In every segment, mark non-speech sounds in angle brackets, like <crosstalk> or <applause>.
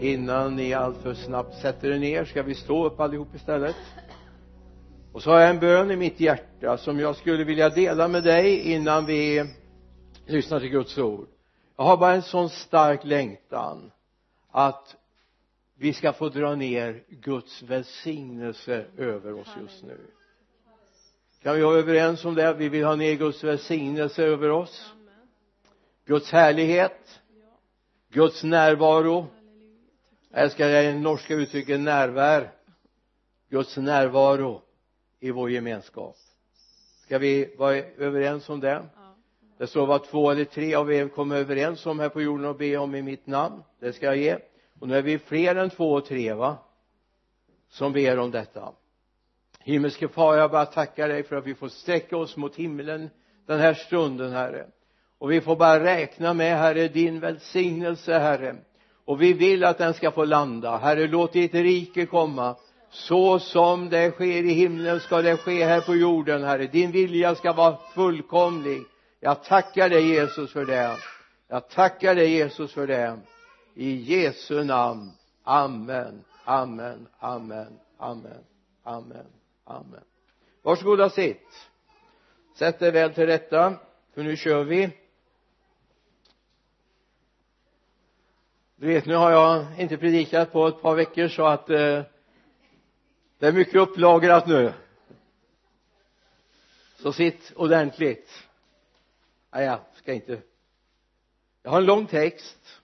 innan ni alltför snabbt sätter er ner ska vi stå upp allihop istället. Och så har jag en bön i mitt hjärta som jag skulle vilja dela med dig innan vi lyssnar till Guds ord. Jag har bara en sån stark längtan att vi ska få dra ner Guds välsignelse över oss just nu. Kan vi vara överens om det? Vi vill ha ner Guds välsignelse över oss. Guds härlighet. Guds närvaro jag älskar det norska uttrycket närvär Guds närvaro i vår gemenskap. Ska vi vara överens om det? Det står vad två eller tre av er kommer överens om här på jorden och be om i mitt namn. Det ska jag ge. Och nu är vi fler än två och tre va? Som ber om detta. Himmelske far jag bara tackar dig för att vi får sträcka oss mot himlen den här stunden herre. Och vi får bara räkna med herre din välsignelse herre och vi vill att den ska få landa. Herre låt ditt rike komma. Så som det sker i himlen ska det ske här på jorden herre. Din vilja ska vara fullkomlig. Jag tackar dig Jesus för det. Jag tackar dig Jesus för det. I Jesu namn. Amen. Amen. Amen. Amen. Amen. Amen. Varsågoda sitt. Sätt dig väl till rätta för nu kör vi. Du vet nu har jag inte predikat på ett par veckor så att eh, det är mycket upplagrat nu. Så sitt ordentligt. Nej jag ska inte. Jag har en lång text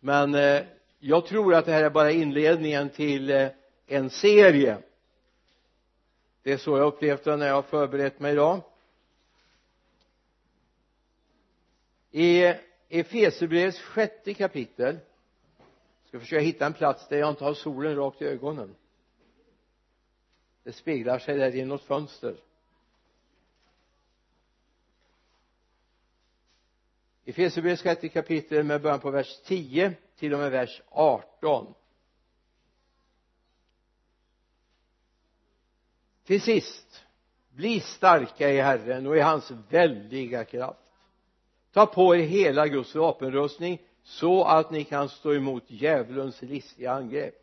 men eh, jag tror att det här är bara inledningen till eh, en serie. Det är så jag upplevt det när jag har förberett mig idag. I Efesierbrevets sjätte kapitel. Jag ska försöka hitta en plats där jag inte har solen rakt i ögonen. Det speglar sig där i något fönster. Efesierbrevets sjätte kapitel med början på vers 10 till och med vers 18 till sist bli starka i Herren och i hans väldiga kraft ta på er hela Guds vapenrustning så att ni kan stå emot djävulens listiga angrepp.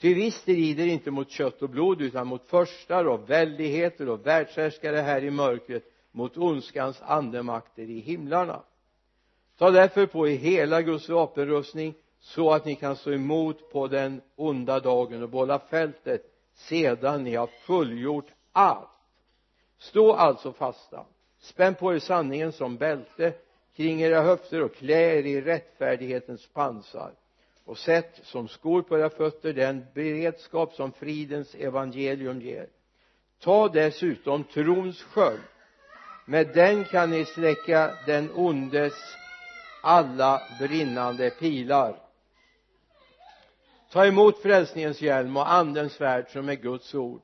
Ty vi strider inte mot kött och blod utan mot förstar och väldigheter och världshärskare här i mörkret mot ondskans andemakter i himlarna. Ta därför på er hela Guds vapenrustning så att ni kan stå emot på den onda dagen och bolla fältet sedan ni har fullgjort allt. Stå alltså fasta spänn på er sanningen som bälte kring era höfter och klä er i rättfärdighetens pansar. Och sätt som skor på era fötter den beredskap som fridens evangelium ger. Ta dessutom trons sköld. Med den kan ni släcka den ondes alla brinnande pilar. Ta emot frälsningens hjälm och andens svärd som är Guds ord.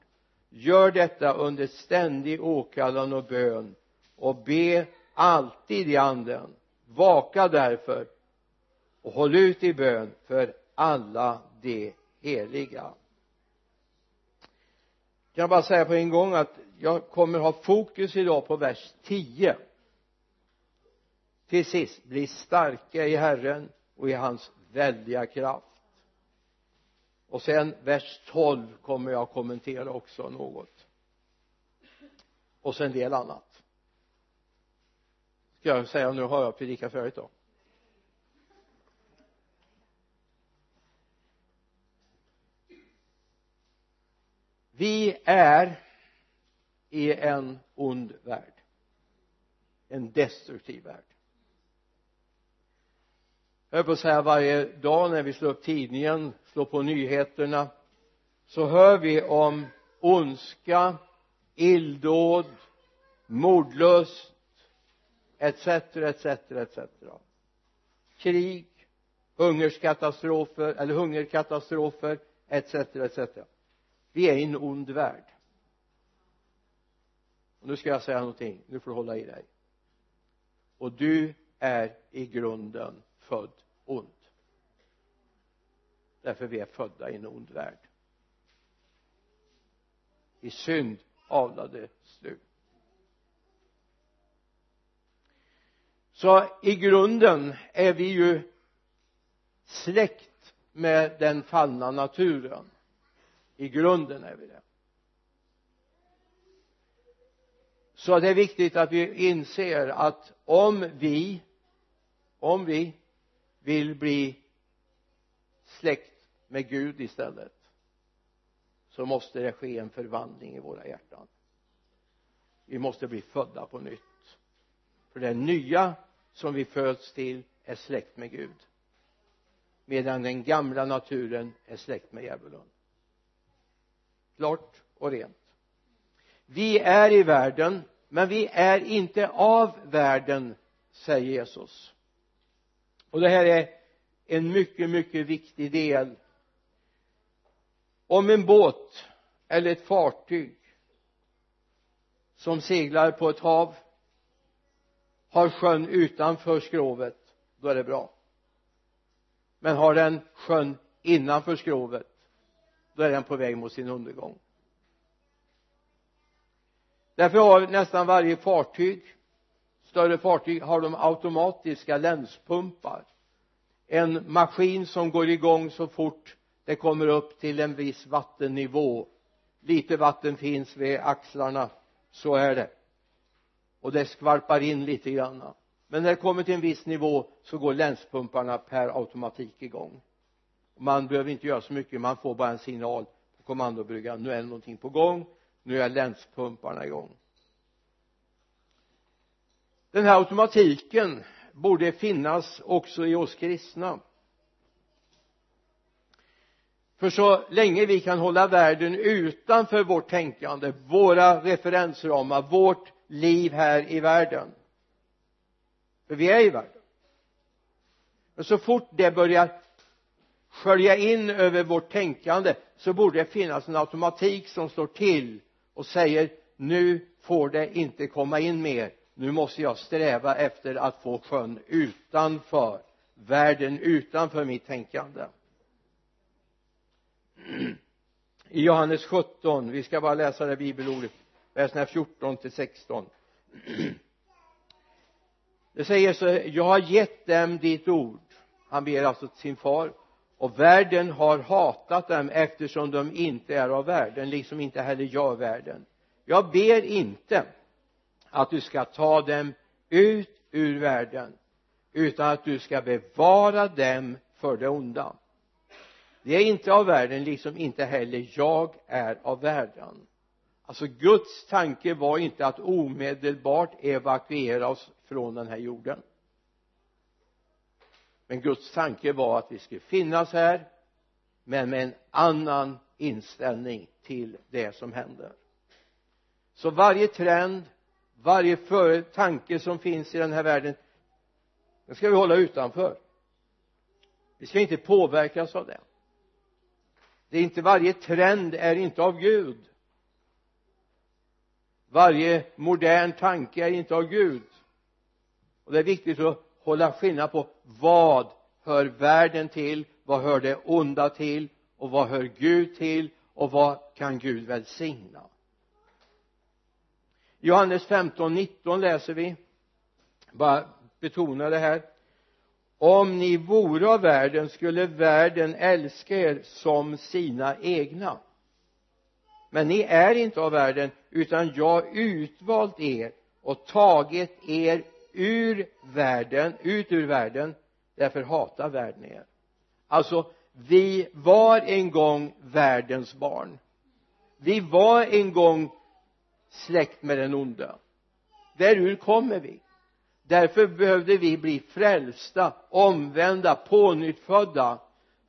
Gör detta under ständig åkallan och bön och be alltid i anden. Vaka därför och håll ut i bön för alla de heliga. Jag kan bara säga på en gång att jag kommer ha fokus idag på vers 10 till sist bli starka i Herren och i hans väldiga kraft. Och sen vers 12 kommer jag kommentera också något. Och sen en del annat ska jag säga nu har jag predikat förut då. Vi är i en ond värld. En destruktiv värld. Jag höll på att säga varje dag när vi slår upp tidningen slår på nyheterna så hör vi om ondska illdåd mordlust etc etc etc krig hungerskatastrofer eller hungerkatastrofer etc etc vi är i en ond värld. Och nu ska jag säga någonting. Nu får du hålla i dig. Och du är i grunden född ond. Därför vi är födda i en ond värld. I synd avlades du. Så i grunden är vi ju släkt med den fallna naturen. I grunden är vi det. Så det är viktigt att vi inser att om vi om vi vill bli släkt med Gud istället så måste det ske en förvandling i våra hjärtan. Vi måste bli födda på nytt för det nya som vi föds till är släkt med Gud. Medan den gamla naturen är släkt med djävulen. Klart och rent. Vi är i världen men vi är inte av världen säger Jesus. Och det här är en mycket mycket viktig del. Om en båt eller ett fartyg som seglar på ett hav har sjön utanför skrovet då är det bra. Men har den sjön innanför skrovet då är den på väg mot sin undergång. Därför har nästan varje fartyg större fartyg har de automatiska länspumpar. En maskin som går igång så fort det kommer upp till en viss vattennivå. Lite vatten finns vid axlarna så är det och det skvalpar in lite grann men när det kommer till en viss nivå så går länspumparna per automatik igång. Man behöver inte göra så mycket man får bara en signal på kommandobryggan. Nu är det någonting på gång nu är länspumparna igång. Den här automatiken borde finnas också i oss kristna. För så länge vi kan hålla världen utanför vårt tänkande våra referensramar vårt liv här i världen. För vi är i världen. Men så fort det börjar skölja in över vårt tänkande så borde det finnas en automatik som står till och säger nu får det inte komma in mer. Nu måste jag sträva efter att få sjön utanför världen utanför mitt tänkande. I Johannes 17 vi ska bara läsa det bibelordet verserna 14 till 16 det säger så jag har gett dem ditt ord. Han ber alltså till sin far. Och världen har hatat dem eftersom de inte är av världen liksom inte heller jag världen. Jag ber inte att du ska ta dem ut ur världen utan att du ska bevara dem för det onda. De är inte av världen liksom inte heller jag är av världen alltså Guds tanke var inte att omedelbart evakuera oss från den här jorden. Men Guds tanke var att vi skulle finnas här men med en annan inställning till det som händer. Så varje trend varje tanke som finns i den här världen den ska vi hålla utanför. Vi ska inte påverkas av det. Det är inte varje trend är inte av Gud varje modern tanke är inte av Gud. Och det är viktigt att hålla skillnad på vad hör världen till vad hör det onda till och vad hör Gud till och vad kan Gud välsigna? Johannes 15, 19 läser vi. Bara betona det här. Om ni vore av världen skulle världen älska er som sina egna men ni är inte av världen utan jag utvalt er och tagit er ur världen, ut ur världen. Därför hatar världen er. Alltså vi var en gång världens barn. Vi var en gång släkt med den onda. Därur kommer vi. Därför behövde vi bli frälsta, omvända, pånyttfödda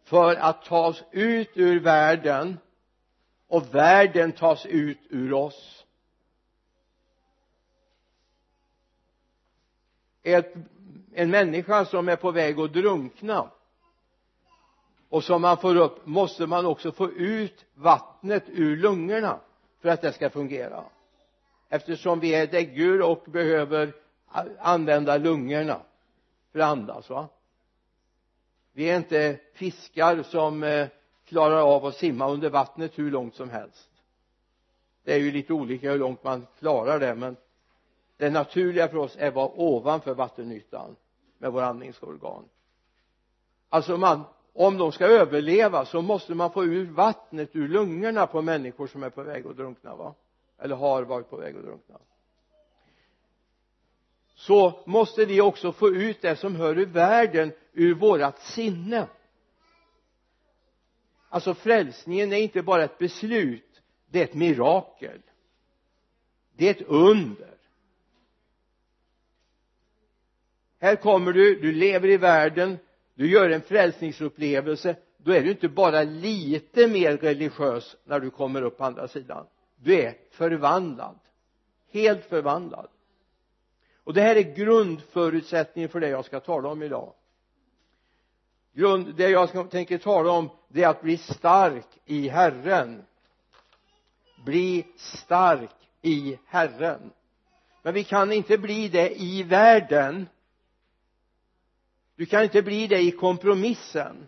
för att ta oss ut ur världen och världen tas ut ur oss. Ett, en människa som är på väg att drunkna och som man får upp måste man också få ut vattnet ur lungorna för att det ska fungera. Eftersom vi är däggdjur och behöver använda lungorna för att andas va? Vi är inte fiskar som eh, klarar av att simma under vattnet hur långt som helst. Det är ju lite olika hur långt man klarar det men det naturliga för oss är att vara ovanför vattenytan med våra andningsorgan. Alltså man om de ska överleva så måste man få ur vattnet ur lungorna på människor som är på väg att drunkna va? Eller har varit på väg att drunkna. Så måste vi också få ut det som hör ur världen ur vårat sinne alltså frälsningen är inte bara ett beslut. Det är ett mirakel. Det är ett under. Här kommer du, du lever i världen du gör en frälsningsupplevelse. Då är du inte bara lite mer religiös när du kommer upp på andra sidan. Du är förvandlad. Helt förvandlad. Och det här är grundförutsättningen för det jag ska tala om idag grund, det jag tänker tala om det är att bli stark i Herren. Bli stark i Herren. Men vi kan inte bli det i världen. Du kan inte bli det i kompromissen.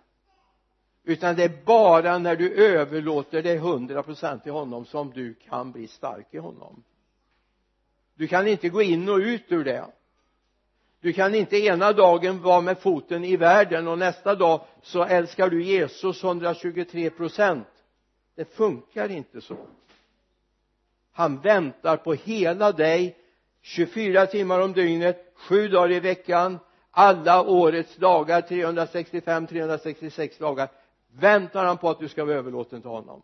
Utan det är bara när du överlåter dig hundra procent till honom som du kan bli stark i honom. Du kan inte gå in och ut ur det du kan inte ena dagen vara med foten i världen och nästa dag så älskar du Jesus 123 procent. Det funkar inte så. Han väntar på hela dig 24 timmar om dygnet sju dagar i veckan alla årets dagar 365 366 dagar. Väntar han på att du ska vara överlåten till honom?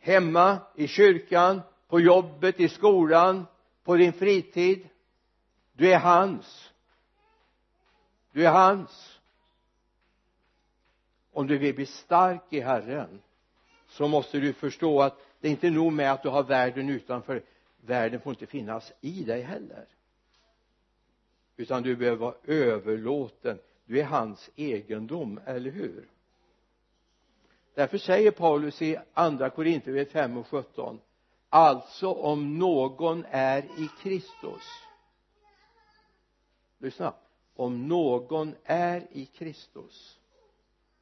Hemma i kyrkan på jobbet i skolan på din fritid? Du är hans. Du är hans. Om du vill bli stark i Herren så måste du förstå att det är inte nog med att du har världen utanför. Världen får inte finnas i dig heller. Utan du behöver vara överlåten. Du är hans egendom, eller hur? Därför säger Paulus i andra Korinthierbrevet 5 och 17 alltså om någon är i Kristus lyssna. Om någon är i Kristus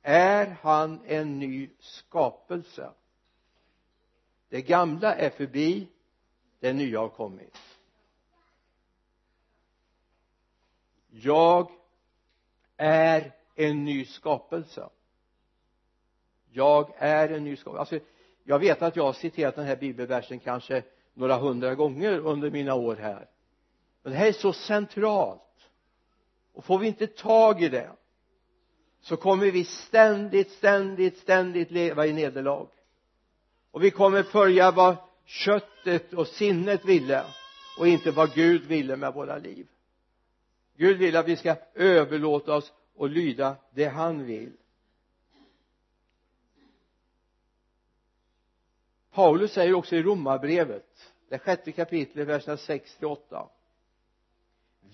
är han en ny skapelse. Det gamla är förbi det nya har kommit. Jag är en ny skapelse. Jag är en ny skapelse. Alltså jag vet att jag har citerat den här bibelversen kanske några hundra gånger under mina år här. Men det här är så centralt och får vi inte tag i det så kommer vi ständigt, ständigt, ständigt leva i nederlag. Och vi kommer följa vad köttet och sinnet ville och inte vad Gud ville med våra liv. Gud vill att vi ska överlåta oss och lyda det han vill. Paulus säger också i romarbrevet det sjätte kapitlet verserna 6 till 8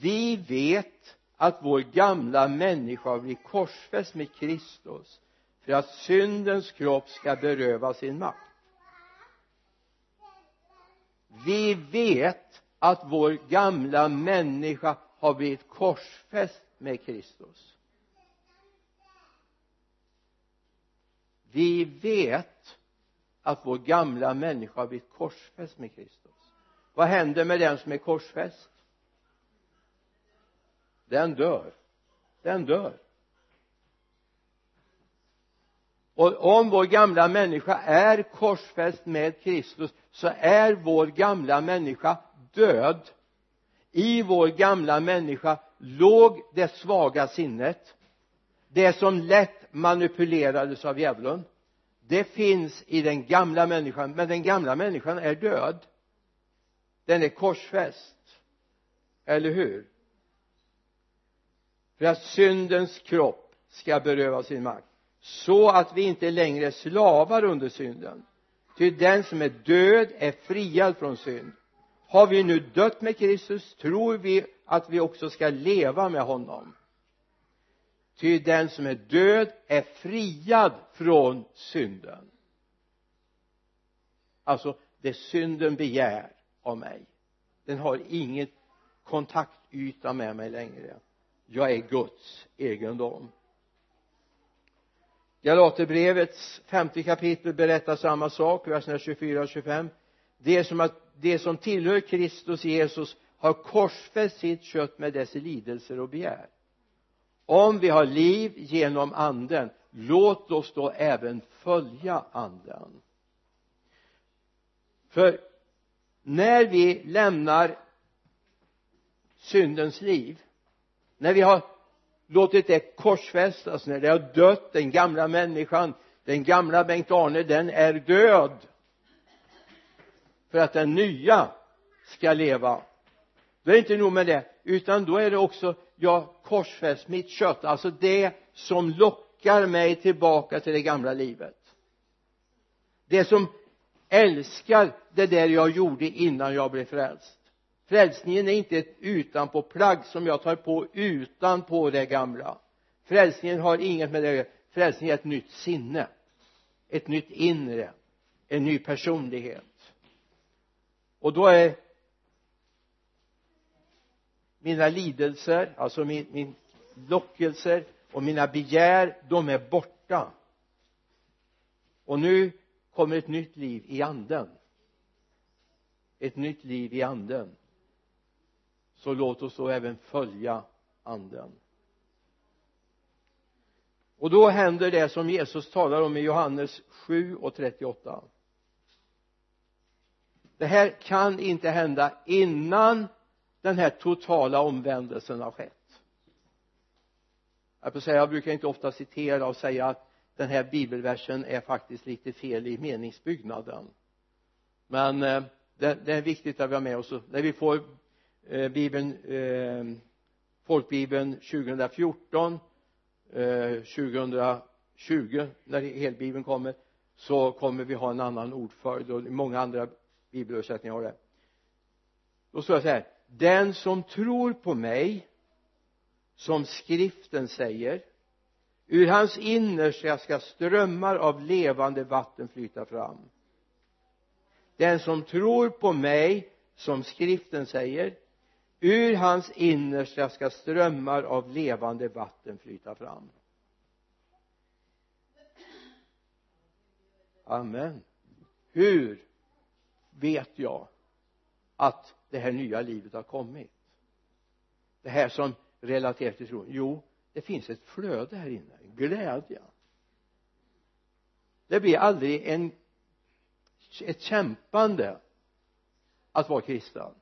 vi vet att vår gamla människa har blivit korsfäst med Kristus för att syndens kropp ska beröva sin makt. Vi vet att vår gamla människa har blivit korsfäst med Kristus. Vi vet att vår gamla människa har blivit korsfäst med Kristus. Vad händer med den som är korsfäst? Den dör. Den dör. Och om vår gamla människa är korsfäst med Kristus så är vår gamla människa död. I vår gamla människa låg det svaga sinnet det som lätt manipulerades av djävulen. Det finns i den gamla människan men den gamla människan är död. Den är korsfäst. Eller hur? För att syndens kropp ska beröva sin makt. Så att vi inte längre är slavar under synden. Ty den som är död är friad från synd. Har vi nu dött med Kristus tror vi att vi också ska leva med honom. Ty den som är död är friad från synden. Alltså det synden begär av mig den har ingen kontaktyta med mig längre jag är Guds egendom Galaterbrevets femte kapitel berättar samma sak verserna 24 och 25 det är som att det som tillhör Kristus Jesus har korsfäst sitt kött med dess lidelser och begär. Om vi har liv genom anden låt oss då även följa anden. För när vi lämnar syndens liv när vi har låtit det korsfästas när det har dött den gamla människan den gamla Bengt-Arne den är död. För att den nya ska leva. Då är det inte nog med det utan då är det också jag korsfäst mitt kött. Alltså det som lockar mig tillbaka till det gamla livet. Det som älskar det där jag gjorde innan jag blev frälst frälsningen är inte ett utanpåplagg som jag tar på utanpå det gamla. Frälsningen har inget med det att göra. Frälsningen är ett nytt sinne. Ett nytt inre. En ny personlighet. Och då är mina lidelser alltså min, min lockelser och mina begär de är borta. Och nu kommer ett nytt liv i anden. Ett nytt liv i anden så låt oss då även följa anden. Och då händer det som Jesus talar om i Johannes 7 och 38 det här kan inte hända innan den här totala omvändelsen har skett. Jag, säga, jag brukar inte ofta citera och säga att den här bibelversen är faktiskt lite fel i meningsbyggnaden. Men eh, det, det är viktigt att vi har med oss. När vi får eh, bibeln eh, folkbibeln 2014 eh, 2020 när helbibeln kommer så kommer vi ha en annan ordföljd och många andra bibelöversättningar har det. Då står det så här den som tror på mig som skriften säger ur hans innersta ska strömmar av levande vatten flyta fram. Den som tror på mig som skriften säger ur hans innersta ska strömmar av levande vatten flyta fram. Amen. Hur vet jag att det här nya livet har kommit? Det här som relaterar till tron. Jo det finns ett flöde här inne. Glädje. Det blir aldrig en ett kämpande att vara kristen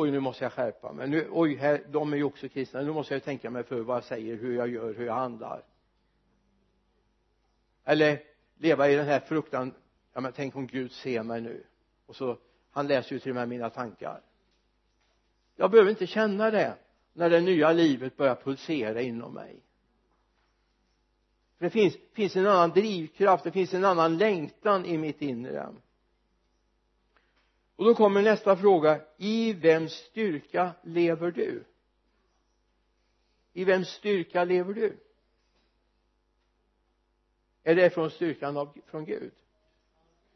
oj nu måste jag skärpa mig. Nu, oj här, de är ju också kristna. Nu måste jag tänka mig för vad jag säger hur jag gör, hur jag handlar. Eller leva i den här fruktan ja men tänk om Gud ser mig nu. Och så han läser ju till och med mina tankar. Jag behöver inte känna det när det nya livet börjar pulsera inom mig. För det finns, finns en annan drivkraft det finns en annan längtan i mitt inre och då kommer nästa fråga. I vems styrka lever du? I vems styrka lever du? Är det från styrkan av, från Gud?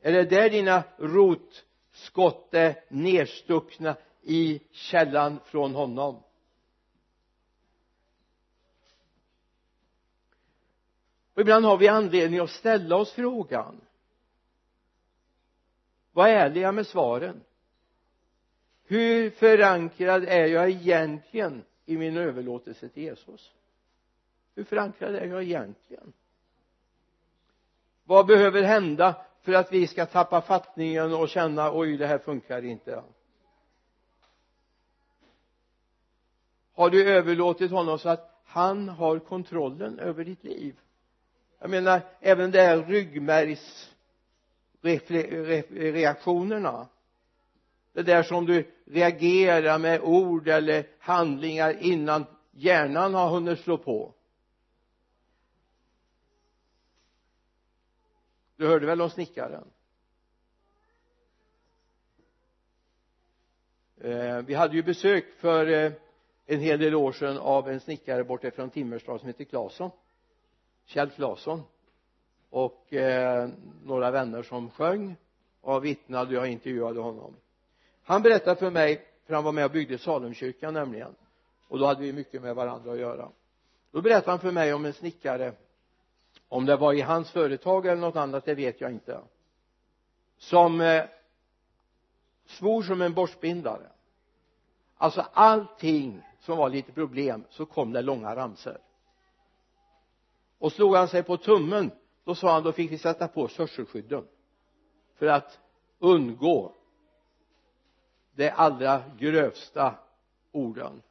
Är det där dina rotskott är nerstuckna i källan från honom? Och ibland har vi anledning att ställa oss frågan var ärliga med svaren? Hur förankrad är jag egentligen i min överlåtelse till Jesus? Hur förankrad är jag egentligen? Vad behöver hända för att vi ska tappa fattningen och känna oj det här funkar inte? Har du överlåtit honom så att han har kontrollen över ditt liv? Jag menar även det här ryggmärgs reaktionerna. Det där som du reagerar med ord eller handlingar innan hjärnan har hunnit slå på. Du hörde väl om snickaren? Eh, vi hade ju besök för eh, en hel del år sedan av en snickare borta från Timmerstad som heter Claesson. Kjell Claesson och eh, några vänner som sjöng och vittnade jag intervjuade honom. Han berättade för mig för han var med och byggde Salemkyrkan nämligen och då hade vi mycket med varandra att göra. Då berättade han för mig om en snickare. Om det var i hans företag eller något annat det vet jag inte. Som eh, svor som en borstbindare. Alltså allting som var lite problem så kom det långa ramsor. Och slog han sig på tummen då sa han då fick vi sätta på oss hörselskydden för att undgå det allra grövsta orden.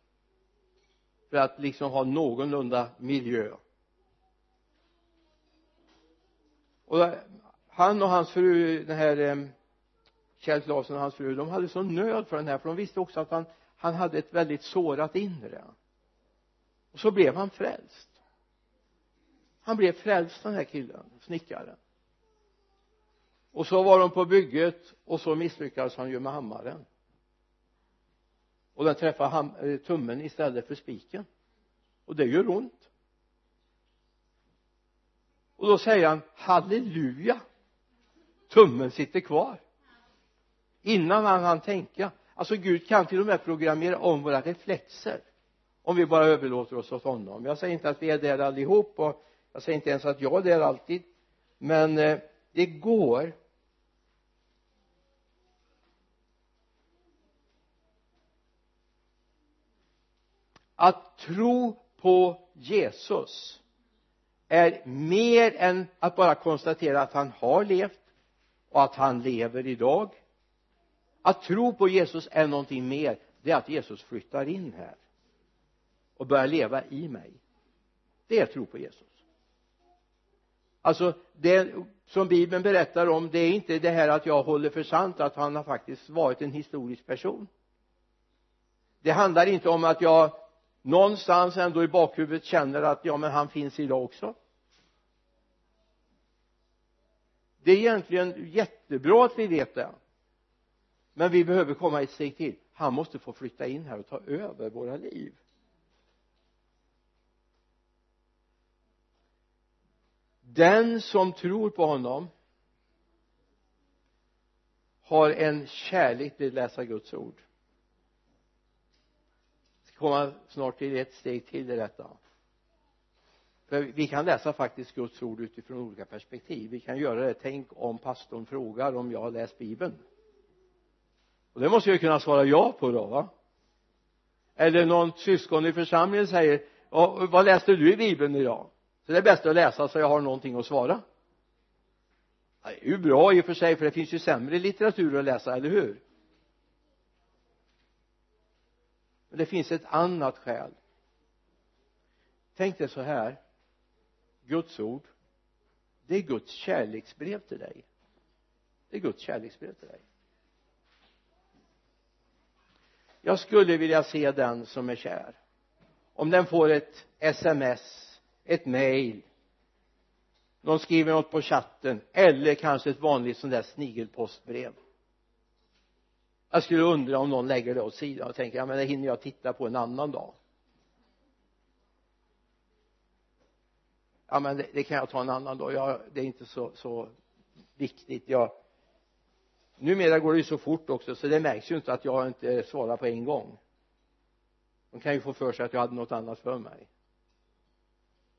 För att liksom ha någorlunda miljö. Och han och hans fru den här eh, Kjell Claesson och hans fru de hade sån nöd för den här för de visste också att han han hade ett väldigt sårat inre. Och så blev han frälst han blev frälst den här killen, snickaren. Och så var de på bygget och så misslyckades han ju med hammaren. Och den träffade eh, tummen istället för spiken. Och det gör ont. Och då säger han halleluja! Tummen sitter kvar. Innan han hann tänka. Alltså Gud kan till och med programmera om våra reflexer. Om vi bara överlåter oss åt honom. Jag säger inte att vi är där allihop och jag säger inte ens att jag är där alltid men eh, det går. Att tro på Jesus är mer än att bara konstatera att han har levt och att han lever idag. Att tro på Jesus är någonting mer. Det är att Jesus flyttar in här och börjar leva i mig. Det är tro på Jesus alltså det som bibeln berättar om det är inte det här att jag håller för sant att han har faktiskt varit en historisk person. Det handlar inte om att jag någonstans ändå i bakhuvudet känner att ja men han finns idag också. Det är egentligen jättebra att vi vet det. Men vi behöver komma ett steg till. Han måste få flytta in här och ta över våra liv. Den som tror på honom har en kärlek till att läsa Guds ord. Jag ska komma snart till ett steg till i detta. För vi kan läsa faktiskt Guds ord utifrån olika perspektiv. Vi kan göra det. Tänk om pastorn frågar om jag har läst bibeln. Och det måste jag kunna svara ja på då va? Eller någon syskon i församlingen säger vad läste du i bibeln idag? Så det är bäst att läsa så jag har någonting att svara. Det är ju bra i och för sig för det finns ju sämre litteratur att läsa, eller hur? Men det finns ett annat skäl. Tänk dig så här. Guds ord det är Guds kärleksbrev till dig. Det är Guds kärleksbrev till dig. Jag skulle vilja se den som är kär. Om den får ett sms ett mail någon skriver något på chatten eller kanske ett vanligt sånt där snigelpostbrev. Jag skulle undra om någon lägger det åt sidan och tänker ja men det hinner jag titta på en annan dag. Ja men det, det kan jag ta en annan dag. Ja, det är inte så, så viktigt. Jag numera går det ju så fort också så det märks ju inte att jag inte svarar på en gång. De kan ju få för sig att jag hade något annat för mig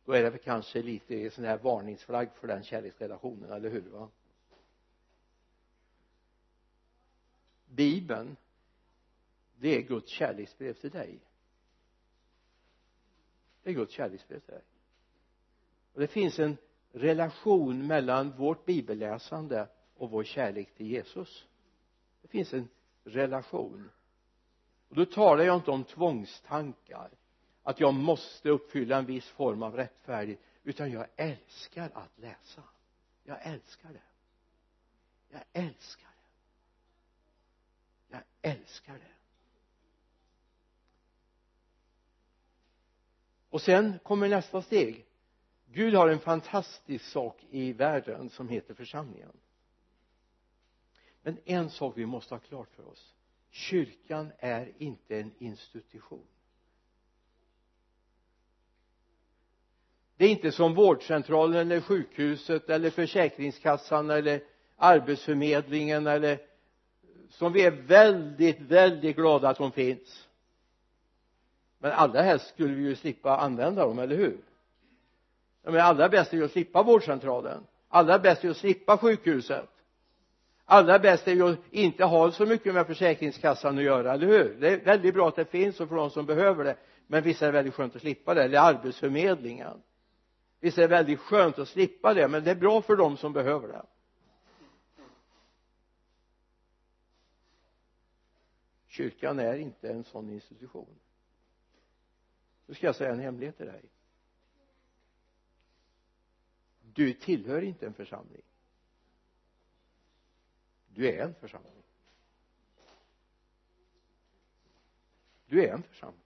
då är det väl kanske lite sån här varningsflagg för den kärleksrelationen, eller hur va? Bibeln det är Guds kärleksbrev till dig. Det är Guds kärleksbrev till dig. Och det finns en relation mellan vårt bibelläsande och vår kärlek till Jesus. Det finns en relation. Och då talar jag inte om tvångstankar att jag måste uppfylla en viss form av rättfärdighet utan jag älskar att läsa. Jag älskar det. Jag älskar det. Jag älskar det. Och sen kommer nästa steg. Gud har en fantastisk sak i världen som heter församlingen. Men en sak vi måste ha klart för oss. Kyrkan är inte en institution. Det är inte som vårdcentralen eller sjukhuset eller försäkringskassan eller arbetsförmedlingen eller som vi är väldigt väldigt glada att de finns. Men allra helst skulle vi ju slippa använda dem, eller hur? Men allra bäst är ju att slippa vårdcentralen. Allra bäst är ju att slippa sjukhuset. Allra bäst är ju att inte ha så mycket med försäkringskassan att göra, eller hur? Det är väldigt bra att det finns och för de som behöver det. Men visst är det väldigt skönt att slippa det eller arbetsförmedlingen visst är det väldigt skönt att slippa det men det är bra för dem som behöver det. Kyrkan är inte en sån institution. Nu ska jag säga en hemlighet till dig. Du tillhör inte en församling. Du är en församling. Du är en församling.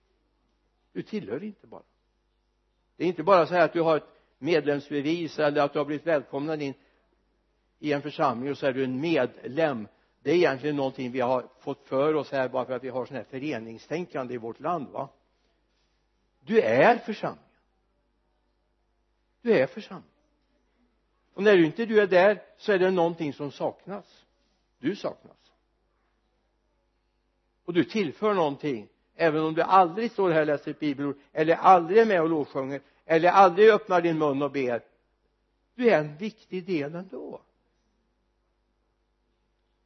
Du tillhör inte bara. Det är inte bara så här att du har ett medlemsbevis eller att du har blivit välkomnad in i en församling och så är du en medlem. Det är egentligen någonting vi har fått för oss här bara för att vi har sån här föreningstänkande i vårt land va? Du är församlingen. Du är församlingen. Och när du inte du är där så är det någonting som saknas. Du saknas. Och du tillför någonting även om du aldrig står här och läser ett bibelord eller aldrig är med och lovsjunger eller aldrig öppnar din mun och ber. Du är en viktig del ändå.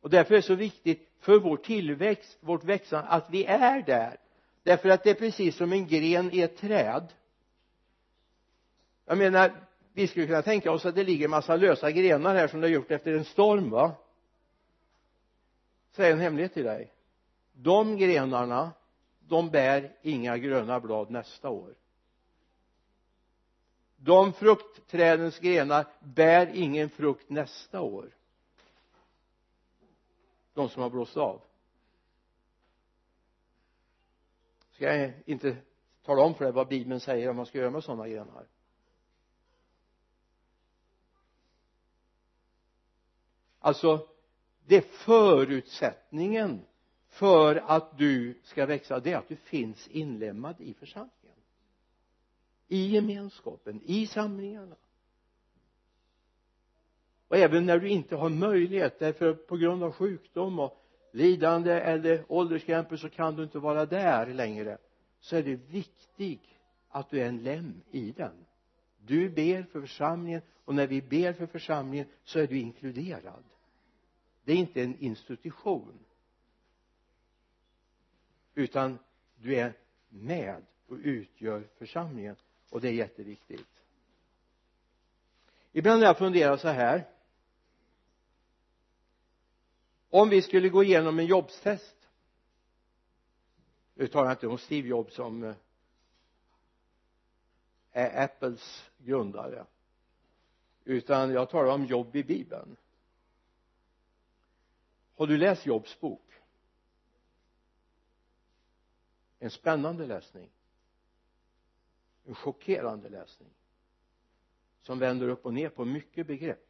Och därför är det så viktigt för vår tillväxt, vårt växande att vi är där. Därför att det är precis som en gren i ett träd. Jag menar vi skulle kunna tänka oss att det ligger en massa lösa grenar här som det har gjort efter en storm va? Säg en hemlighet till dig. De grenarna de bär inga gröna blad nästa år de fruktträdens grenar bär ingen frukt nästa år. De som har blåst av. Ska jag inte tala om för dig vad bibeln säger om man ska göra med sådana grenar? Alltså det är förutsättningen för att du ska växa det är att du finns inlemmad i församlingen i gemenskapen, i samlingarna. Och även när du inte har möjlighet därför på grund av sjukdom och lidande eller ålderskrämpor så kan du inte vara där längre så är det viktigt att du är en lem i den. Du ber för församlingen och när vi ber för församlingen så är du inkluderad. Det är inte en institution utan du är med och utgör församlingen och det är jätteviktigt. Ibland har jag funderat så här. Om vi skulle gå igenom en jobbstest. Nu talar jag inte om Steve Jobs som eh, är Apples grundare. Utan jag talar om jobb i bibeln. Har du läst Jobs bok? En spännande läsning en chockerande läsning. Som vänder upp och ner på mycket begrepp.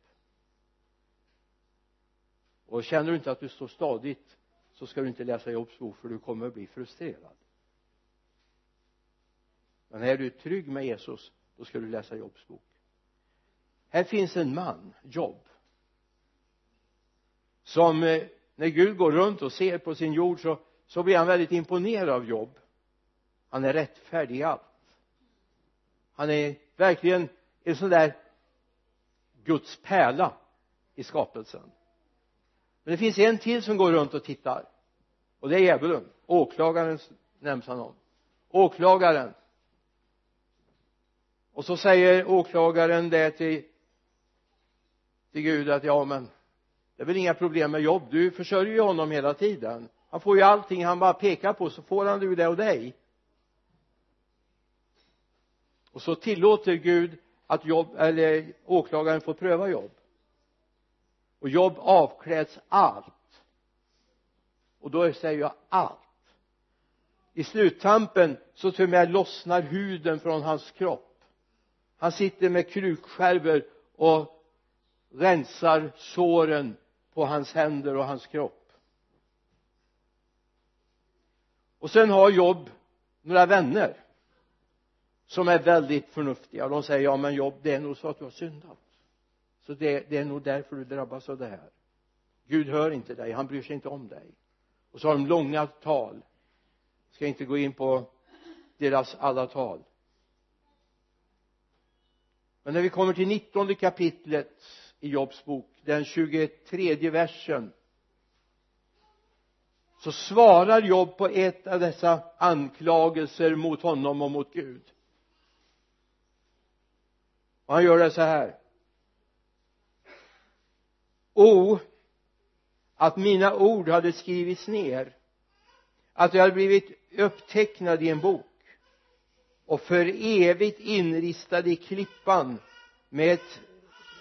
Och känner du inte att du står stadigt så ska du inte läsa Jobs bok för du kommer att bli frustrerad. Men är du trygg med Jesus då ska du läsa Jobs bok. Här finns en man, Job som eh, när Gud går runt och ser på sin jord så, så blir han väldigt imponerad av Job. Han är rättfärdig i allt han är verkligen en sån där Guds pärla i skapelsen. Men det finns en till som går runt och tittar. Och det är djävulen. Åklagaren nämns han om. Åklagaren. Och så säger åklagaren det till till Gud att ja men det är väl inga problem med jobb. Du försörjer ju honom hela tiden. Han får ju allting han bara pekar på så får han du det och dig och så tillåter Gud att jobb eller åklagaren får pröva jobb. Och jobb avkläds allt. Och då säger jag allt. I sluttampen så till och med lossnar huden från hans kropp. Han sitter med krukskärvor och rensar såren på hans händer och hans kropp. Och sen har jobb några vänner som är väldigt förnuftiga. Och de säger ja men jobb det är nog så att du har syndat. Så det, det är nog därför du drabbas av det här. Gud hör inte dig, han bryr sig inte om dig. Och så har de långa tal. Ska inte gå in på deras alla tal. Men när vi kommer till nittonde kapitlet i Jobs bok den 23 versen så svarar Job på ett av dessa anklagelser mot honom och mot Gud och han gör det så här. O att mina ord hade skrivits ner att jag hade blivit upptecknad i en bok och för evigt inristad i klippan med ett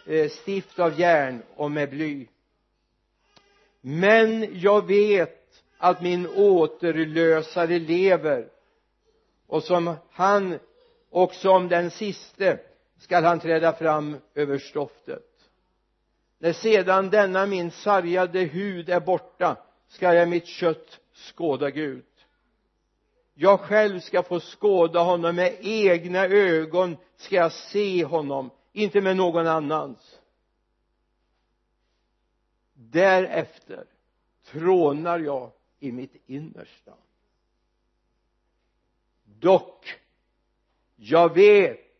eh, stift av järn och med bly. Men jag vet att min återlösare lever och som han och som den siste skall han träda fram över stoftet. När sedan denna min sargade hud är borta skall jag mitt kött skåda Gud. Jag själv ska få skåda honom med egna ögon ska jag se honom inte med någon annans. Därefter trånar jag i mitt innersta. Dock jag vet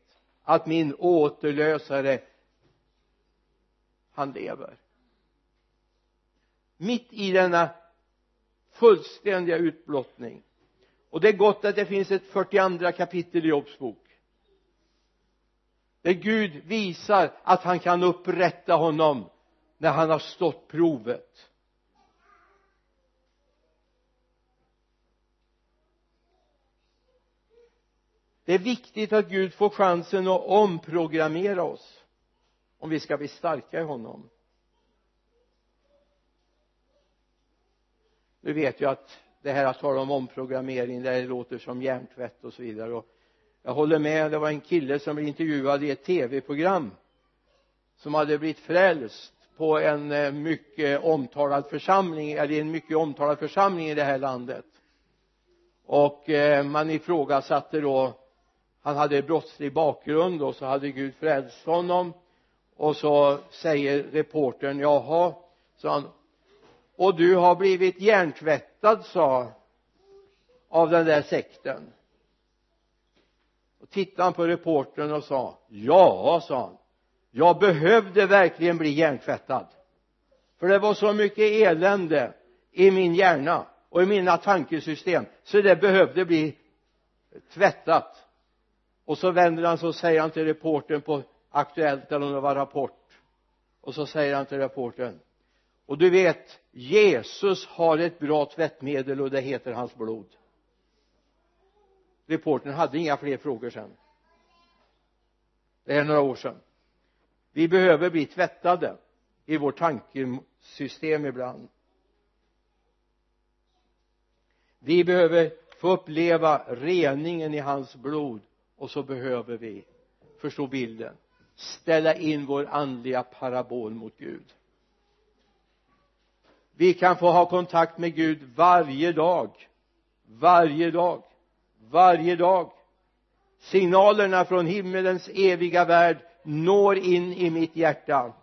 att min återlösare han lever. Mitt i denna fullständiga utblottning och det är gott att det finns ett 42 kapitel i Jobs bok där Gud visar att han kan upprätta honom när han har stått provet. Det är viktigt att Gud får chansen att omprogrammera oss om vi ska bli starka i honom. Nu vet jag att det här att tala om omprogrammering det låter som hjärntvätt och så vidare. Och jag håller med det var en kille som blev intervjuad i ett tv-program som hade blivit frälst på en eh, mycket omtalad församling eller i en mycket omtalad församling i det här landet. Och eh, man ifrågasatte då han hade brottslig bakgrund och så hade Gud frälst honom. Och så säger reportern jaha sa han. Och du har blivit hjärntvättad sa av den där sekten. Och tittade han på reportern och sa ja sa han. Jag behövde verkligen bli hjärntvättad. För det var så mycket elände i min hjärna och i mina tankesystem så det behövde bli tvättat och så vänder han sig och säger han till reportern på Aktuellt eller om det var Rapport. Och så säger han till reportern och du vet Jesus har ett bra tvättmedel och det heter hans blod. Reportern hade inga fler frågor sen. Det är några år sedan vi behöver bli tvättade i vårt tankesystem ibland. Vi behöver få uppleva reningen i hans blod och så behöver vi förstå bilden ställa in vår andliga parabol mot Gud. Vi kan få ha kontakt med Gud varje dag. Varje dag. Varje dag. Signalerna från himmelens eviga värld når in i mitt hjärta.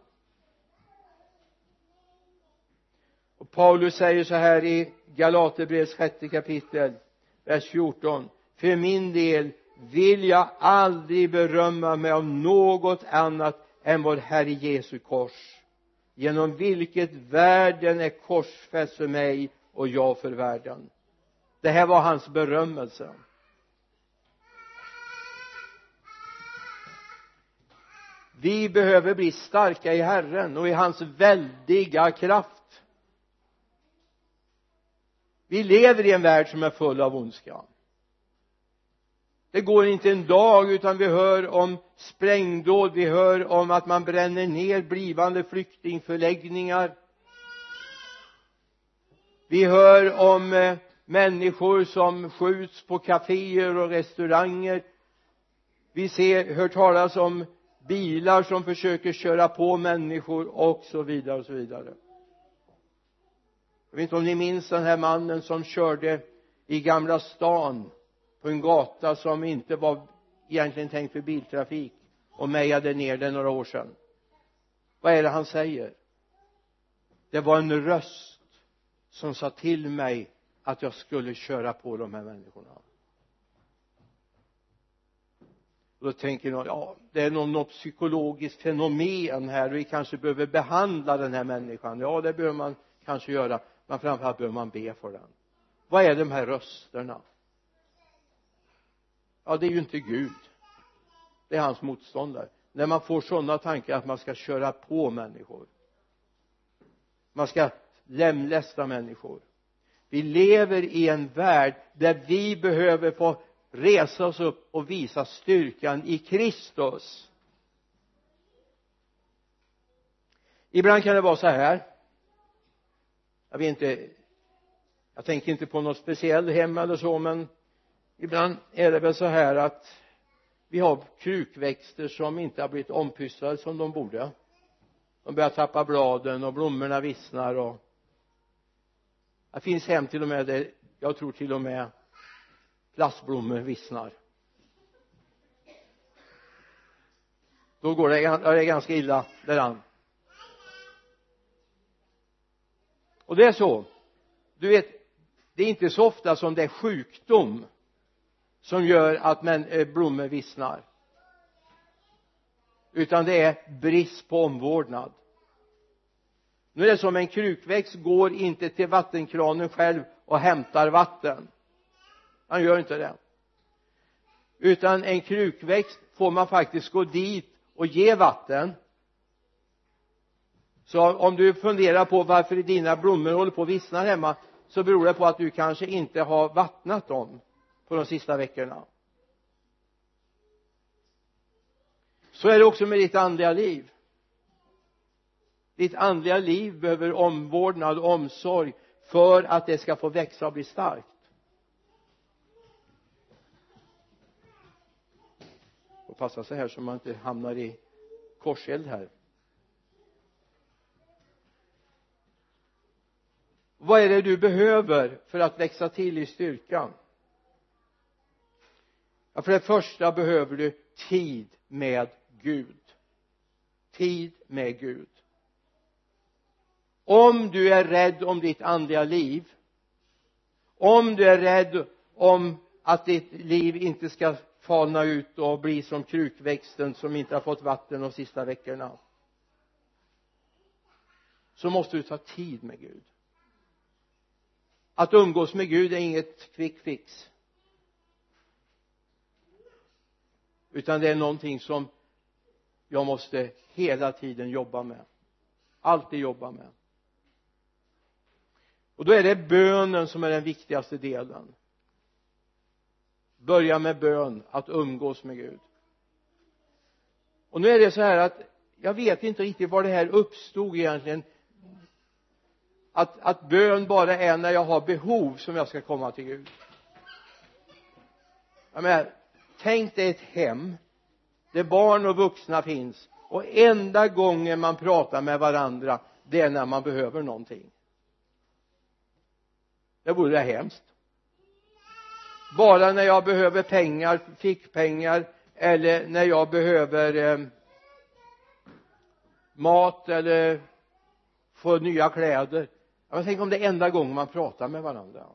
Och Paulus säger så här i Galaterbrevets sjätte kapitel vers 14 för min del vill jag aldrig berömma mig av något annat än vår Herre Jesu kors genom vilket världen är korsfäst för mig och jag för världen. Det här var hans berömmelse. Vi behöver bli starka i Herren och i hans väldiga kraft. Vi lever i en värld som är full av ondska det går inte en dag utan vi hör om sprängdåd vi hör om att man bränner ner blivande flyktingförläggningar. Vi hör om eh, människor som skjuts på kaféer och restauranger. Vi ser, hör talas om bilar som försöker köra på människor och så vidare och så vidare. Jag vet inte om ni minns den här mannen som körde i Gamla stan på en gata som inte var egentligen tänkt för biltrafik och mejade ner den några år sedan. Vad är det han säger? Det var en röst som sa till mig att jag skulle köra på de här människorna. Och då tänker någon ja det är någon, något psykologiskt fenomen här vi kanske behöver behandla den här människan. Ja det behöver man kanske göra men framförallt behöver man be för den. Vad är de här rösterna? Ja det är ju inte Gud. Det är hans motståndare. När man får sådana tankar att man ska köra på människor. Man ska lemlästa människor. Vi lever i en värld där vi behöver få resa oss upp och visa styrkan i Kristus. Ibland kan det vara så här. Jag vet inte jag tänker inte på något speciellt hem eller så men ibland är det väl så här att vi har krukväxter som inte har blivit ompysslade som de borde. De börjar tappa bladen och blommorna vissnar och det finns hem till och med där jag tror till och med plastblommor vissnar. Då går det, det är ganska illa däran. Och det är så. Du vet det är inte så ofta som det är sjukdom som gör att men, eh, blommor vissnar. Utan det är brist på omvårdnad. Nu är det som en krukväxt går inte till vattenkranen själv och hämtar vatten. Han gör inte det. Utan en krukväxt får man faktiskt gå dit och ge vatten. Så om du funderar på varför dina blommor håller på att vissna hemma så beror det på att du kanske inte har vattnat dem på de sista veckorna. Så är det också med ditt andliga liv. Ditt andliga liv behöver omvårdnad och omsorg för att det ska få växa och bli starkt. Och passa sig här så man inte hamnar i korseld här. Vad är det du behöver för att växa till i styrkan? Ja för det första behöver du tid med Gud. Tid med Gud. Om du är rädd om ditt andliga liv om du är rädd om att ditt liv inte ska falna ut och bli som krukväxten som inte har fått vatten de sista veckorna så måste du ta tid med Gud. Att umgås med Gud är inget quick fix. Utan det är någonting som jag måste hela tiden jobba med. Alltid jobba med. Och då är det bönen som är den viktigaste delen. Börja med bön att umgås med Gud. Och nu är det så här att jag vet inte riktigt var det här uppstod egentligen. Att, att bön bara är när jag har behov som jag ska komma till Gud. Jag menar tänk dig ett hem där barn och vuxna finns och enda gången man pratar med varandra det är när man behöver någonting. Det vore det hemskt. Bara när jag behöver pengar, fickpengar eller när jag behöver eh, mat eller få nya kläder. Jag tänk om det är enda gången man pratar med varandra.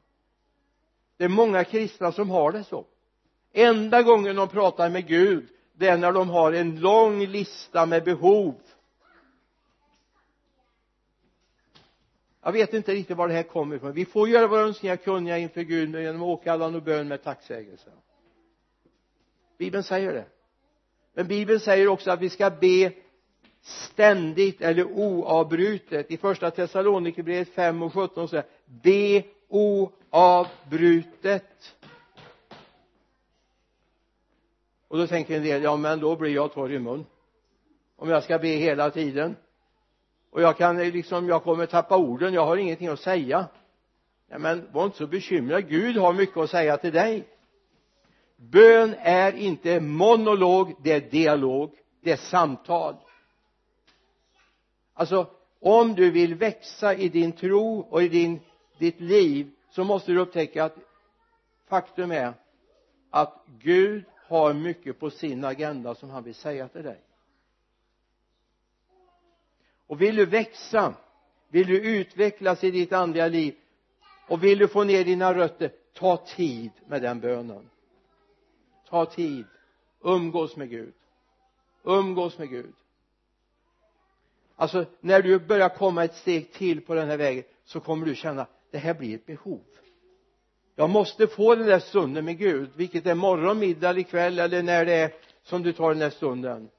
Det är många kristna som har det så enda gången de pratar med Gud det är när de har en lång lista med behov. Jag vet inte riktigt var det här kommer ifrån. Vi får göra våra önskningar kunniga inför Gud genom åkallan och bön med tacksägelse. Bibeln säger det. Men bibeln säger också att vi ska be ständigt eller oavbrutet. I första Thessalonikerbrevet 5 och 17 säger be oavbrutet och då tänker en del ja men då blir jag torr i mun. Om jag ska be hela tiden. Och jag kan eh, liksom jag kommer tappa orden jag har ingenting att säga. Nej men var inte så bekymrad. Gud har mycket att säga till dig. Bön är inte monolog det är dialog det är samtal. Alltså om du vill växa i din tro och i din, ditt liv så måste du upptäcka att faktum är att Gud har mycket på sin agenda som han vill säga till dig. Och vill du växa vill du utvecklas i ditt andliga liv och vill du få ner dina rötter ta tid med den bönen. Ta tid. Umgås med Gud. Umgås med Gud. Alltså när du börjar komma ett steg till på den här vägen så kommer du känna det här blir ett behov jag måste få den där stunden med Gud vilket är morgon, middag eller kväll eller när det är som du tar den där stunden.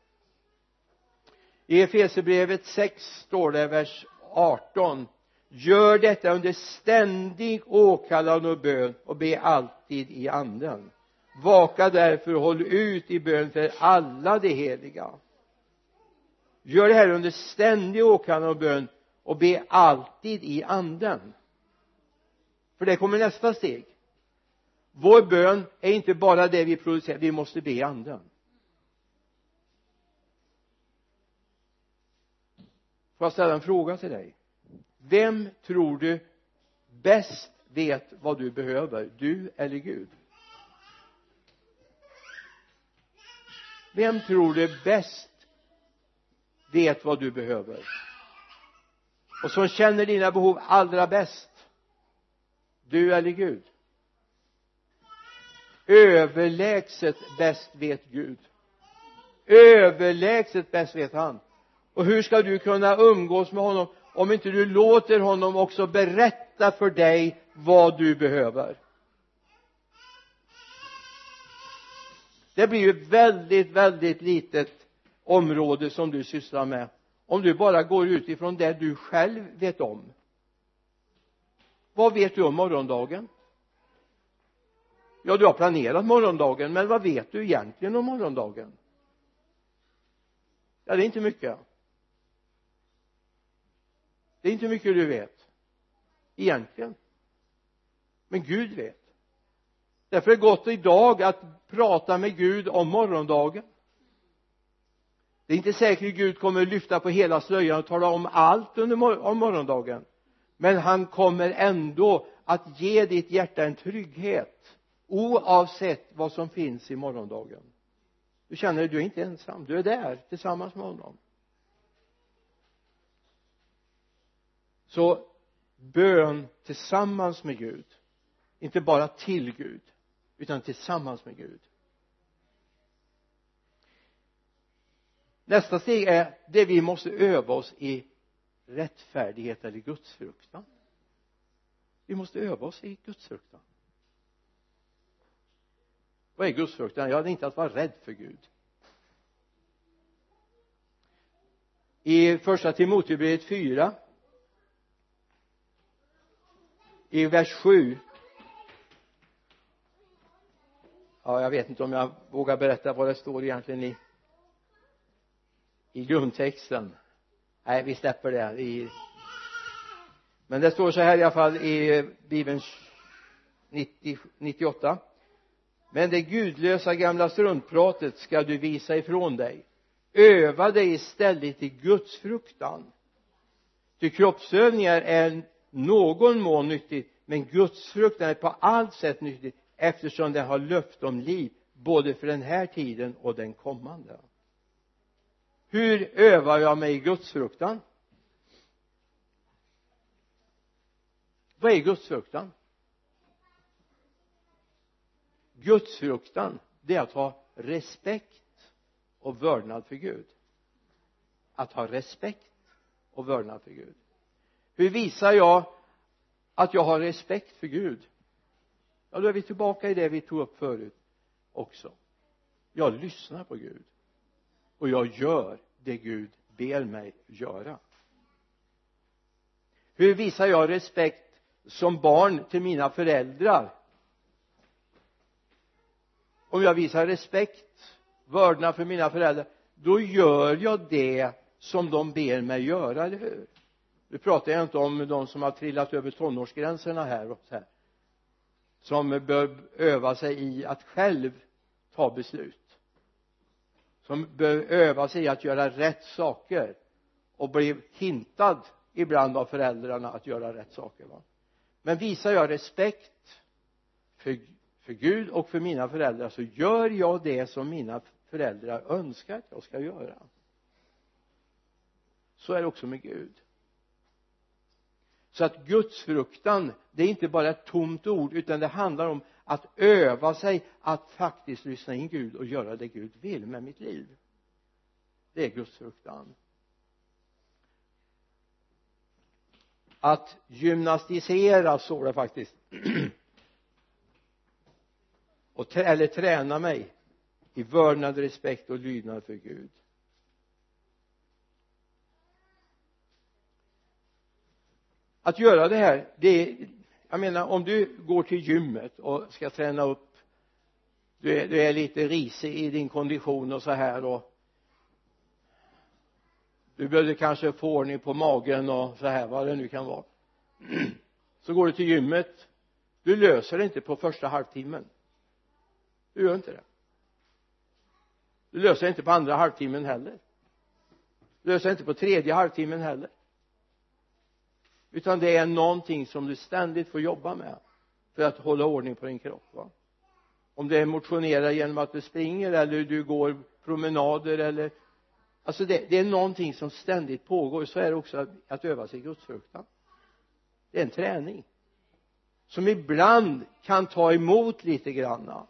I Efesierbrevet 6 står det vers 18 gör detta under ständig åkallan och bön och be alltid i anden. Vaka därför och håll ut i bön för alla de heliga. Gör det här under ständig åkallan och bön och be alltid i anden för det kommer nästa steg. Vår bön är inte bara det vi producerar vi måste be i anden. Får jag ställa en fråga till dig? Vem tror du bäst vet vad du behöver du eller Gud? Vem tror du bäst vet vad du behöver? Och som känner dina behov allra bäst du eller Gud? Överlägset bäst vet Gud. Överlägset bäst vet han. Och hur ska du kunna umgås med honom om inte du låter honom också berätta för dig vad du behöver? Det blir ju ett väldigt väldigt litet område som du sysslar med om du bara går utifrån det du själv vet om vad vet du om morgondagen? Ja du har planerat morgondagen men vad vet du egentligen om morgondagen? Ja det är inte mycket. Det är inte mycket du vet egentligen. Men Gud vet. Därför är det gott idag att prata med Gud om morgondagen. Det är inte säkert att Gud kommer lyfta på hela slöjan och tala om allt under mor om morgondagen men han kommer ändå att ge ditt hjärta en trygghet oavsett vad som finns i morgondagen. Du känner att du är inte ensam. Du är där tillsammans med honom. Så bön tillsammans med Gud. Inte bara till Gud utan tillsammans med Gud. Nästa steg är det vi måste öva oss i rättfärdighet eller gudsfruktan. Vi måste öva oss i gudsfruktan. Vad är gudsfruktan? Ja det är inte att vara rädd för Gud. I första Timoteusbrevet 4 i vers 7 ja jag vet inte om jag vågar berätta vad det står egentligen i i grundtexten nej vi släpper det i men det står så här i alla fall i eh, bibeln 90, 98 men det gudlösa gamla struntpratet ska du visa ifrån dig. Öva dig istället i Guds fruktan. Ty kroppsövningar är någon mån nyttigt men Guds fruktan är på allt sätt nyttigt eftersom den har löfte om liv både för den här tiden och den kommande hur övar jag mig i gudsfruktan? Vad är gudsfruktan? Gudsfruktan det är att ha respekt och vördnad för Gud. Att ha respekt och vördnad för Gud. Hur visar jag att jag har respekt för Gud? Ja då är vi tillbaka i det vi tog upp förut också. Jag lyssnar på Gud och jag gör det Gud ber mig göra. Hur visar jag respekt som barn till mina föräldrar? Om jag visar respekt vördnad för mina föräldrar då gör jag det som de ber mig göra, eller hur? Nu pratar jag inte om de som har trillat över tonårsgränserna här och så här som bör öva sig i att själv ta beslut som bör öva sig i att göra rätt saker och bli hintad ibland av föräldrarna att göra rätt saker va? Men visar jag respekt för, för Gud och för mina föräldrar så gör jag det som mina föräldrar önskar att jag ska göra. Så är det också med Gud. Så att gudsfruktan det är inte bara ett tomt ord utan det handlar om att öva sig att faktiskt lyssna in Gud och göra det Gud vill med mitt liv. Det är Guds fruktan. Att gymnastisera står det faktiskt. <clears throat> Och eller träna mig i vördnad, respekt och lydnad för Gud. Att göra det här det jag menar om du går till gymmet och ska träna upp du är, du är lite risig i din kondition och så här och du behövde kanske få ordning på magen och så här vad det nu kan vara. Så går du till gymmet du löser det inte på första halvtimmen. Du gör inte det. Du löser det inte på andra halvtimmen heller. Du löser det inte på tredje halvtimmen heller utan det är någonting som du ständigt får jobba med för att hålla ordning på din kropp va? Om det är motionera genom att du springer eller du går promenader eller alltså det, det är någonting som ständigt pågår. Så är det också att, att öva sig i gudsfruktan det är en träning som ibland kan ta emot lite granna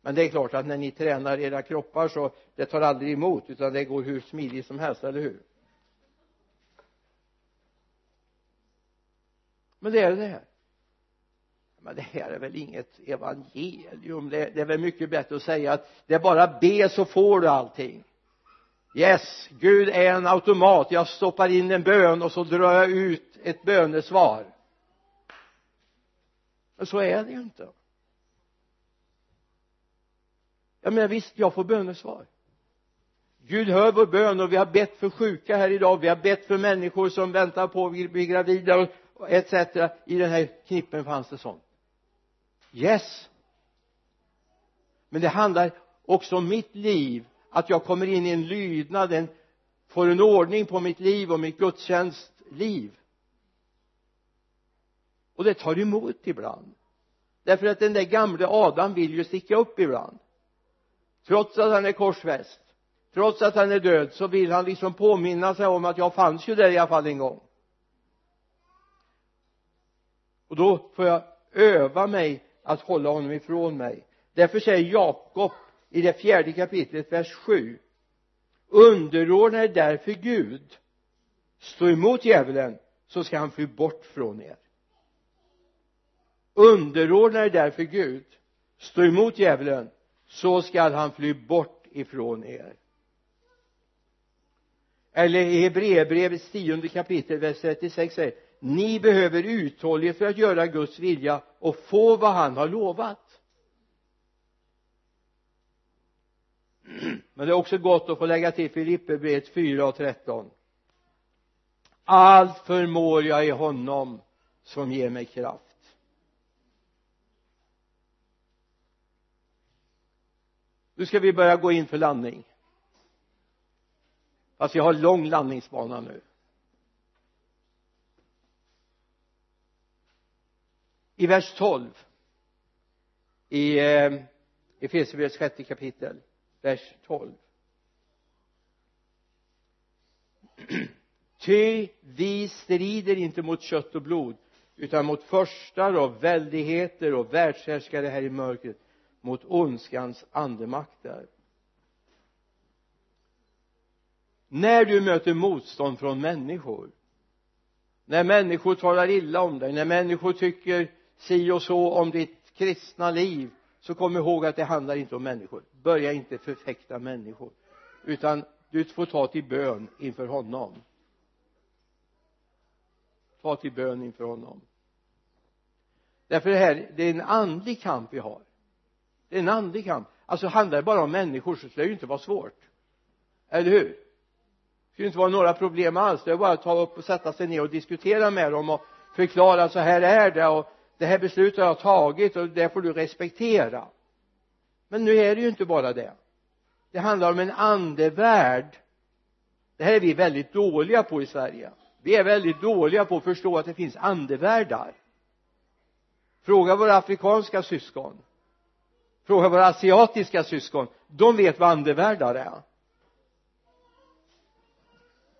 men det är klart att när ni tränar era kroppar så det tar aldrig emot utan det går hur smidigt som helst, eller hur? Men det är det här. Men det här är väl inget evangelium. Det, det är väl mycket bättre att säga att det är bara be så får du allting. Yes Gud är en automat. Jag stoppar in en bön och så drar jag ut ett bönesvar. Men så är det ju inte. Jag menar visst jag får bönesvar. Gud hör vår bön och vi har bett för sjuka här idag. Vi har bett för människor som väntar på att bli gravida och etc i den här knippen fanns det sånt. Yes. Men det handlar också om mitt liv. Att jag kommer in i en lydnad en, får en ordning på mitt liv och mitt gudstjänstliv. Och det tar emot ibland. Därför att den där gamle Adam vill ju sticka upp ibland. Trots att han är korsfäst trots att han är död så vill han liksom påminna sig om att jag fanns ju där i alla fall en gång och då får jag öva mig att hålla honom ifrån mig. Därför säger Jakob i det fjärde kapitlet vers 7 underordna er därför Gud. Stå emot djävulen så ska han fly bort från er. Underordna er därför Gud. Stå emot djävulen så skall han fly bort ifrån er. Eller i Hebreerbrevets tionde kapitel vers 36 säger ni behöver uthållighet för att göra Guds vilja och få vad han har lovat. Men det är också gott att få lägga till Filipperbrevet 4 och 13 allt förmår jag i honom som ger mig kraft. Nu ska vi börja gå in för landning. Fast vi har lång landningsbana nu. I vers 12 i eh, Efesierbrevets sjätte kapitel vers 12 ty vi strider inte mot kött och blod utan mot förstar och väldigheter och världshärskare här i mörkret mot ondskans andemakter. När du möter motstånd från människor när människor talar illa om dig när människor tycker si och så om ditt kristna liv så kom ihåg att det handlar inte om människor. Börja inte förfäkta människor utan du får ta till bön inför honom. Ta till bön inför honom. Därför det här det är en andlig kamp vi har. Det är en andlig kamp. Alltså handlar det bara om människor så skulle det ju inte vara svårt. Eller hur? Det skulle inte vara några problem alls. Det är bara att ta upp och sätta sig ner och diskutera med dem och förklara så här är det och det här beslutet har jag tagit och det får du respektera. Men nu är det ju inte bara det. Det handlar om en andevärld. Det här är vi väldigt dåliga på i Sverige. Vi är väldigt dåliga på att förstå att det finns andevärldar fråga våra afrikanska syskon. Fråga våra asiatiska syskon. De vet vad andevärldar är.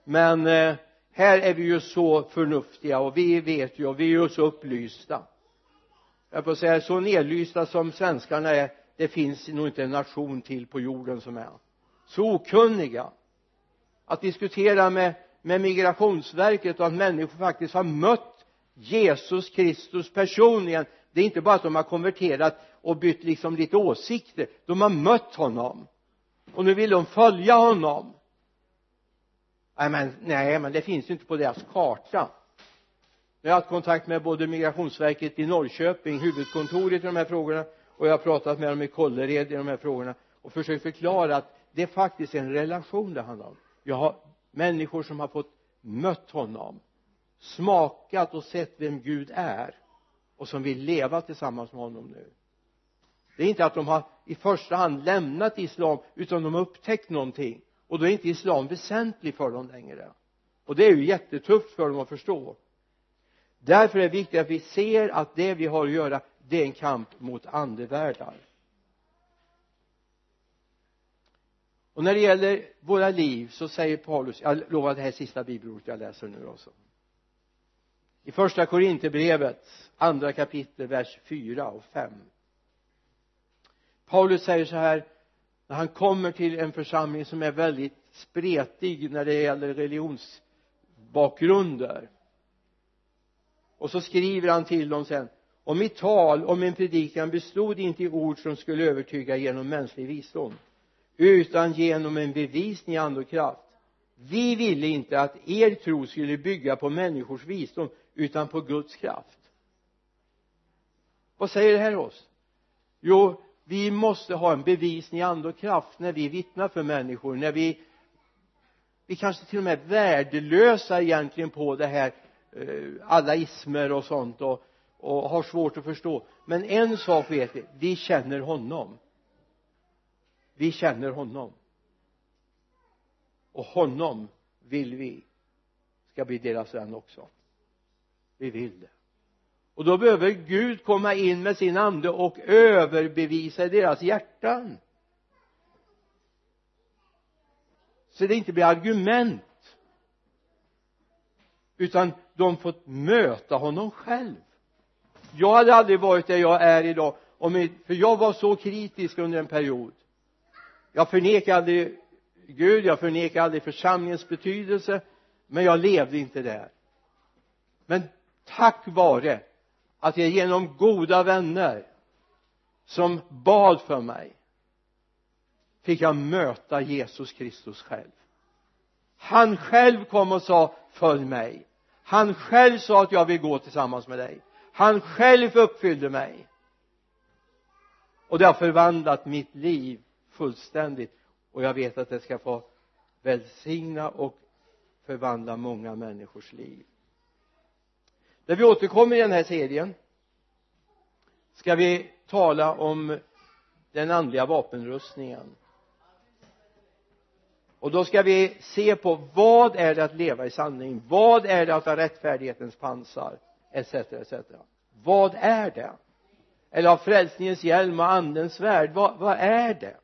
Men eh, här är vi ju så förnuftiga och vi vet ju och vi är ju så upplysta jag får säga så nedlysta som svenskarna är det finns nog inte en nation till på jorden som är. Så okunniga. Att diskutera med, med migrationsverket och att människor faktiskt har mött Jesus Kristus personligen det är inte bara att de har konverterat och bytt liksom lite åsikter. De har mött honom. Och nu vill de följa honom. Nej men, nej men det finns ju inte på deras karta jag har haft kontakt med både migrationsverket i Norrköping huvudkontoret i de här frågorna och jag har pratat med dem i Kållered i de här frågorna och försökt förklara att det är faktiskt en relation det handlar om. Jag har människor som har fått mött honom smakat och sett vem Gud är och som vill leva tillsammans med honom nu. Det är inte att de har i första hand lämnat islam utan de har upptäckt någonting. Och då är inte islam väsentlig för dem längre. Och det är ju jättetufft för dem att förstå därför är det viktigt att vi ser att det vi har att göra det är en kamp mot andevärldar. Och när det gäller våra liv så säger Paulus jag lovar det här sista bibelordet jag läser nu också. I första Korinthierbrevet andra kapitel vers 4 och 5 Paulus säger så här när han kommer till en församling som är väldigt spretig när det gäller religionsbakgrunder och så skriver han till dem sen och mitt tal och min predikan bestod inte i ord som skulle övertyga genom mänsklig visdom utan genom en bevisning i ande och kraft. Vi ville inte att er tro skulle bygga på människors visdom utan på Guds kraft. Vad säger det här oss? Jo vi måste ha en bevisning i ande och kraft när vi vittnar för människor när vi vi kanske till och med är värdelösa egentligen på det här Eh, alla ismer och sånt och, och har svårt att förstå. Men en sak vet vi vi känner honom. Vi känner honom. Och honom vill vi ska bli deras vän också. Vi vill det. Och då behöver Gud komma in med sin ande och överbevisa deras hjärtan. Så det inte blir argument utan de fått möta honom själv. Jag hade aldrig varit där jag är idag om för jag var så kritisk under en period. Jag förnekar aldrig Gud jag förnekar aldrig församlingens betydelse men jag levde inte där. Men tack vare att jag genom goda vänner som bad för mig fick jag möta Jesus Kristus själv. Han själv kom och sa följ mig han själv sa att jag vill gå tillsammans med dig. Han själv uppfyllde mig. Och det har förvandlat mitt liv fullständigt. Och jag vet att det ska få välsigna och förvandla många människors liv. När vi återkommer i den här serien ska vi tala om den andliga vapenrustningen och då ska vi se på vad är det att leva i sanning? Vad är det att ha rättfärdighetens pansar? Etc etc. Vad är det? Eller ha frälsningens hjälm och andens svärd vad, vad är det?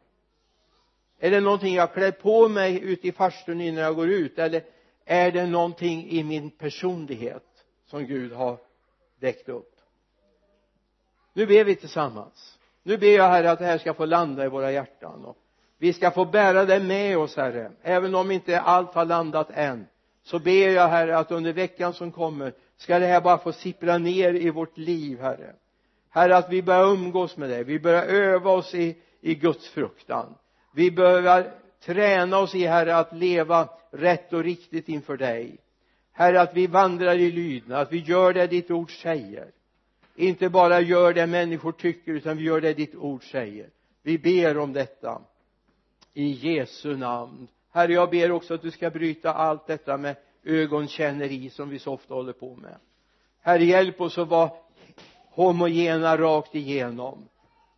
Är det någonting jag klär på mig ute i farstun innan jag går ut? Eller är det någonting i min personlighet som Gud har väckt upp? Nu ber vi tillsammans. Nu ber jag herre att det här ska få landa i våra hjärtan och vi ska få bära det med oss herre. Även om inte allt har landat än så ber jag herre att under veckan som kommer ska det här bara få sippra ner i vårt liv herre. Herre att vi börjar umgås med dig. Vi börjar öva oss i, i Guds fruktan. Vi behöver träna oss i herre att leva rätt och riktigt inför dig. Herre att vi vandrar i lydnad att vi gör det ditt ord säger. Inte bara gör det människor tycker utan vi gör det ditt ord säger. Vi ber om detta i Jesu namn. Herre jag ber också att du ska bryta allt detta med ögonkänneri som vi så ofta håller på med. Herre hjälp oss att vara homogena rakt igenom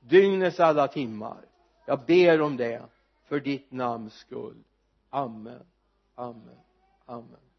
dygnets alla timmar. Jag ber om det för ditt namns skull. Amen. Amen. Amen.